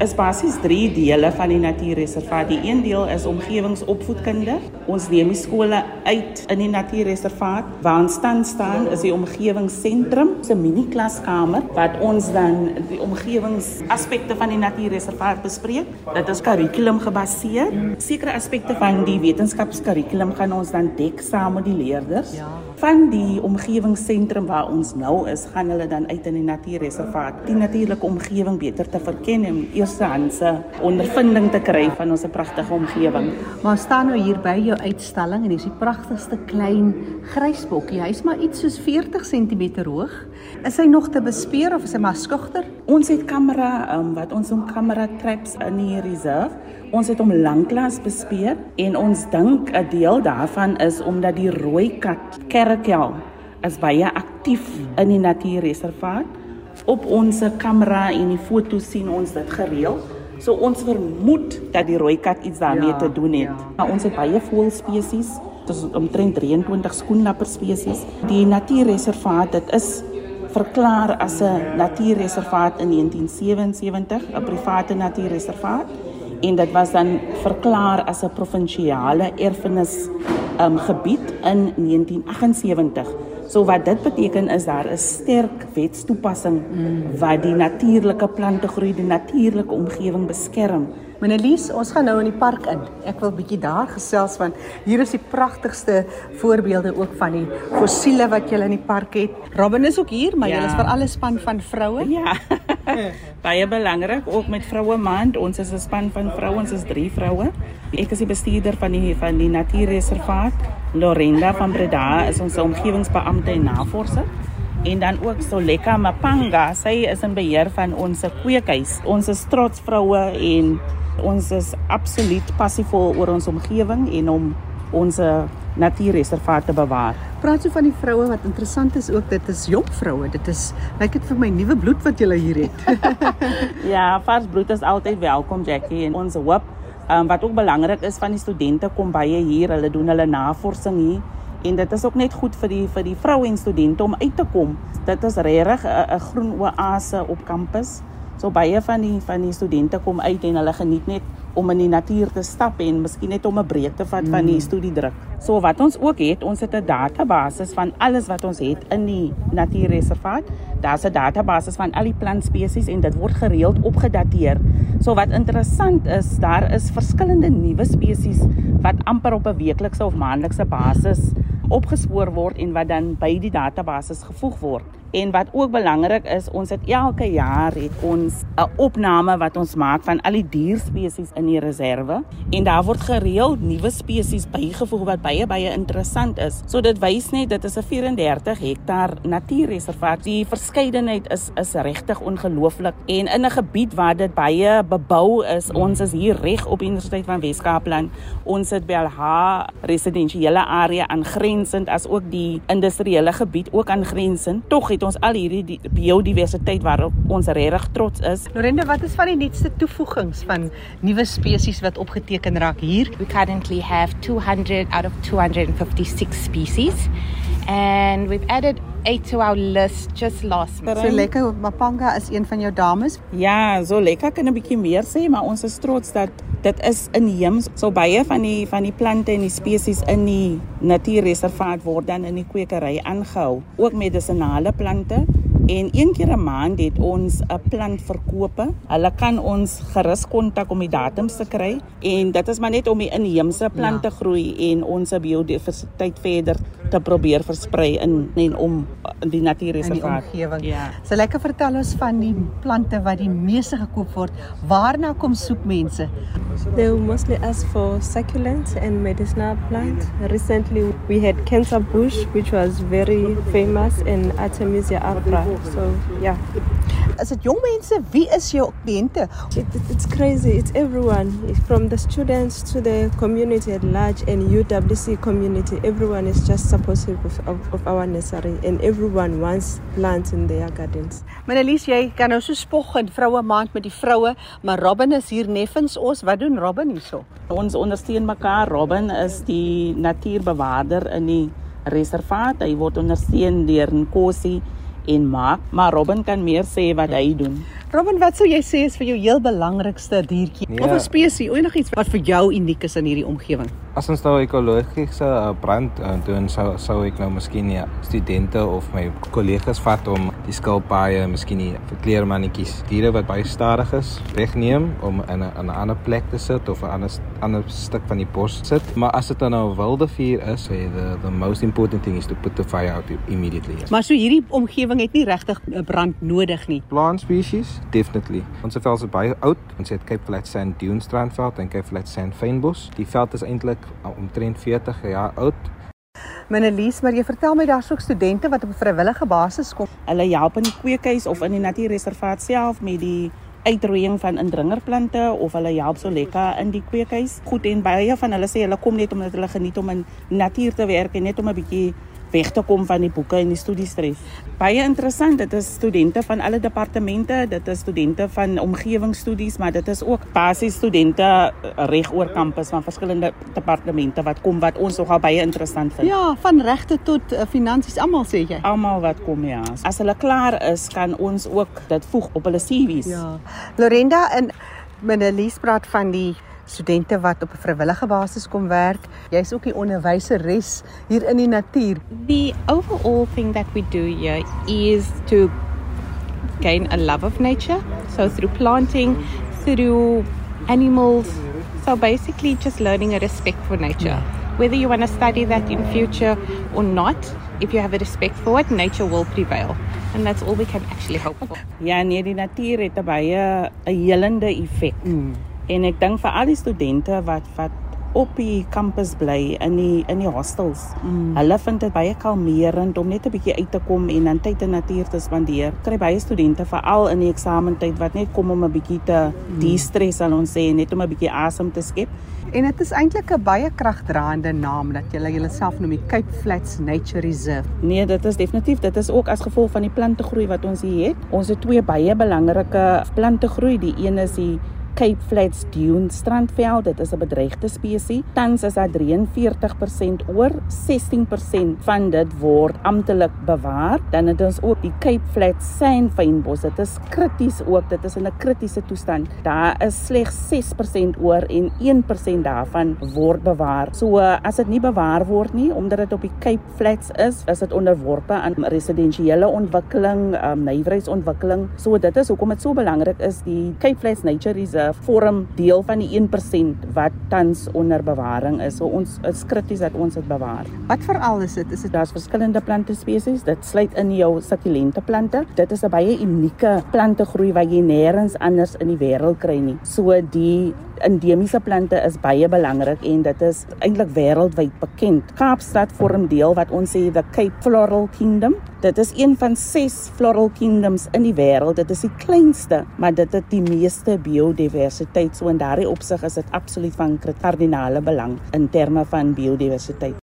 is basies 3 dele van die natuurreservaat. Die een deel is omgewingsopvoedkunde. Ons neem die skole uit in die natuurreservaat. Waar ons staan staan is die omgewingsentrum, 'n mini klaskamer wat ons dan die omgewingsaspekte van die natuurreservaat bespreek. Dit is kurrikulum gebaseer. Sekere aspekte van die wetenskapskurrikulum gaan ons dan dek saam met die leerders. Ja. Van die omgewingsentrum waar ons nou is, gaan hulle dan uit in die natuurreservaat. Die natuurlike omgewing beter te verken en eerstehandse ondervinding te kry van ons pragtige omgewing. Maar staan nou hier by jou uitstalling en dis die pragtigste klein grysbokkie. Hy's maar iets soos 40 cm hoog. Is hy nog te bespeer of is hy maar skugter? Ons het kamera um, wat ons om kamera traps in die reserve. Ons het hom lanklaas bespeer en ons dink 'n deel daarvan is omdat die rooi kat kerkel is baie aktief in die natuurreservaat op ons kamera en die foto sien ons dit gereeld. So ons vermoed dat die rooi kat iets daarmee ja, te doen het. Ja. Maar ons het baie voëlspesies, dis omtrent 23 skoenlapper spesies. Die natuurreservaat dit is verklaar as 'n natuurreservaat in 1977, 'n private natuurreservaat en dit was dan verklaar as 'n provinsiale erfenis um, gebied in 1978. So wat dit beteken is daar 'n sterk wetstoepassing mm. wat die natuurlike plante groei, die natuurlike omgewing beskerm. Menelies, ons gaan nou in die park in. Ek wil bietjie daar gesels want hier is die pragtigste voorbeelde ook van die fossiele wat jy in die park het. Robin is ook hier, maar ja. jy is vir alle span van vroue. Ja. Baie belangrik ook met vroue maand. Ons is 'n span van vrouens, ons is 3 vroue. Ek is die bestuurder van die van die natuurreservaat. Lorenda van Breda is ons omgewingsbeampte en navorser. En dan ook Soleka Mapanga, sy is in beheer van ons kweekhuis. Ons is trots vroue en ons is absoluut passievol oor ons omgewing en om ons natuurreservaat te bewaar. Praat so van die vroue wat interessant is ook, dit is jong vroue. Dit is lyk dit vir my nuwe bloed wat jy hier het. ja, vars bloed is altyd welkom Jackie en ons hoop um, wat ook belangrik is van die studente kom baie hier, hulle doen hulle navorsing hier en dit is ook net goed vir die vir die vroue en studente om uit te kom. Dit is regtig 'n groen oase op kampus. So baie van die van die studente kom uit en hulle geniet net om in die natuur te stap en miskien net om 'n breek te vat mm. van die mm. studiedruk. So wat ons ook het, ons het 'n database van alles wat ons het in die natuurreservaat. Daar's 'n database van al die plantspesies en dit word gereeld opgedateer. So wat interessant is, daar is verskillende nuwe spesies wat amper op 'n weeklikse of maandelikse basis opgespoor word en wat dan by die database gevoeg word. En wat ook belangrik is, ons het elke jaar het ons 'n opname wat ons maak van al die dierspesies in die reserve en daar word gereeld nuwe spesies bygevoeg wat baie baie interessant is. So dit wys net dit is 'n 34 hektaar natuurreservaat. Die verskeidenheid is is regtig ongelooflik en in 'n gebied waar dit baie bebou is. Ons is hier reg op die Universiteit van Wes-Kaapland. Ons het haar residensiële area aangrensend as ook die industriële gebied ook aangrensend. Tog het ons al hierdie biodiversiteit waarop ons regtig trots is. Lorende, wat is van die nuutste toevoegings van nuwe spesies wat opgeteken raak hier? We currently have 200 out of 256 species and we've added eight to our list just last month. So lekker Mapanga is een van jou dames. Ja, so lekker kan 'n bietjie meer sê, maar ons is trots dat dit is inheems. So baie van die van die plante en die spesies in die natuurreservaat word dan in die kwekery aangehou, ook medisonale plante. En een keer 'n maand het ons 'n plant verkope. Hulle kan ons gerus kontak om die datums te kry en dit is maar net om die inheemse plante ja. groei en ons biodiversiteit verder te probeer versprei in en om die natuurreservaat in die omgewing. Ja. So lekker vertel ons van die plante wat die meeste gekoop word. Waarna kom soek mense? They mostly ask for succulents and medicinal plants. Recently we had cancer bush which was very famous in Artemisia arbora. So yeah. Is dit jong mense? Wie is jou kliënte? It, it's crazy. It's everyone from the students to the community at large and UWC community. Everyone is just supportive of, of, of our nursery and everyone wants plants in their gardens. Menelies, jy kan nou so spog in vroue maand met die vroue, maar Robin is hier neffens ons. Wat doen Robin hierso? Ons ondersteun mekaar. Robin is die natuurbewaarder in die reservaat. Hy word ondersteun deur Nkosi en maak, maar Robin kan meer sê wat hy doen. Robin, wat sou jy sê is vir jou heel belangrikste diertjie Nee. of 'n spesies, enigiets wat vir jou uniek is in hierdie omgewing? As ons nou ekologiese brand uh, doen sou sou ek nou miskien ja studente of my kollegas vat om die skilpaaie, miskien die verkleermannetjies, diere wat baie stadig is, wegneem om in 'n 'n ander plek te sit of 'n ander ander stuk van die bos sit. Maar as dit dan nou 'n wilde vuur is, so the the most important thing is to put the fire out immediately. Yes. Maar so hierdie omgewing het nie regtig 'n brand nodig nie. Plant species, definitely. Ons veld is baie oud. Ons het Cape Flat Sand Dune strandveld en Cape Flat Sand fynbos. Die veld is eintlik omtrent 40 jaar oud. Minelies, maar jy vertel my daar's ook studente wat op 'n vrywillige basis kom. Hulle help in die kweekhuis of in die natuurreservaat self met die uitroeiing van indringerplante of hulle help so lekker in die kweekhuis. Goed en baie van hulle sê hulle kom net omdat hulle geniet om in natuur te werk en net om 'n bietjie weg te kom van die boeke en die studiestres. Baie interessant, dit is studente van alle departemente, dit is studente van omgewingsstudies, maar dit is ook basies studente eh, reg oor kampus van verskillende departemente wat kom wat ons nogal baie interessant vind. Ja, van regte tot uh, finansies almal sê jy. almal wat kom ja. As hulle klaar is, kan ons ook dit voeg op hulle CV's. Ja. Lorenda en Minelies praat van die studente wat op 'n vrywillige basis kom werk. Jy's ook die onderwyseres hier in die natuur. The overall thing that we do here is to gain a love of nature. So through planting, through animals. So basically just learning a respect for nature. Whether you want to study that in future or not, if you have a respect for it, nature will prevail. And that's all we can actually hope for. Ja, nee, die natuur het 'n baie 'n helende effek. Mm. En ek dink vir al die studente wat wat op die kampus bly in die in die hostels. Mm. Hulle vind dit baie kalmerend om net 'n bietjie uit te kom en dan tyd in natuur te spandeer. Kry baie studente veral in die eksamentyd wat net kom om 'n bietjie te mm. de-stress sal ons sê, net om 'n bietjie asem te skep. En dit is eintlik 'n baie kragdraande naam dat jy jouself noem die Cape Flats Nature Reserve. Nee, dit is definitief, dit is ook as gevolg van die plantegroei wat ons hier het. Ons het twee baie belangrike plantegroei. Die een is die Cape Flats Dune strandveld. Dit is 'n bedreigde spesies. Tans is daar 43% oor, 16% van dit word amptelik bewaar. Dan het ons ook die Cape Flats sandfynbos. Dit is krities ook. Dit is in 'n kritiese toestand. Daar is slegs 6% oor en 1% daarvan word bewaar. So as dit nie bewaar word nie omdat dit op die Cape Flats is, is dit onderworpe aan residensiële ontwikkeling, um, nywerheidsontwikkeling. So dit is hoekom dit so belangrik is die Cape Flats Nature Reserve vorm deel van die 1% wat tans onder bewaring is. So ons is krities dat ons dit bewaar. Wat veral is dit? Is dit Daar's verskillende plante spesies. Dit sluit in jou sukulente plante. Dit is 'n baie unieke plantegroei wat jy nêrens anders in die wêreld kry nie. So die endemiese plante is baie belangrik en dit is eintlik wêreldwyd bekend. Kaapstad vorm deel wat ons sê the Cape Floral Kingdom. Dit is een van 6 floral kingdoms in die wêreld. Dit is die kleinste, maar dit het die meeste biodiversiteit. So in daardie opsig is dit absoluut van kardinale belang in terme van biodiversiteit.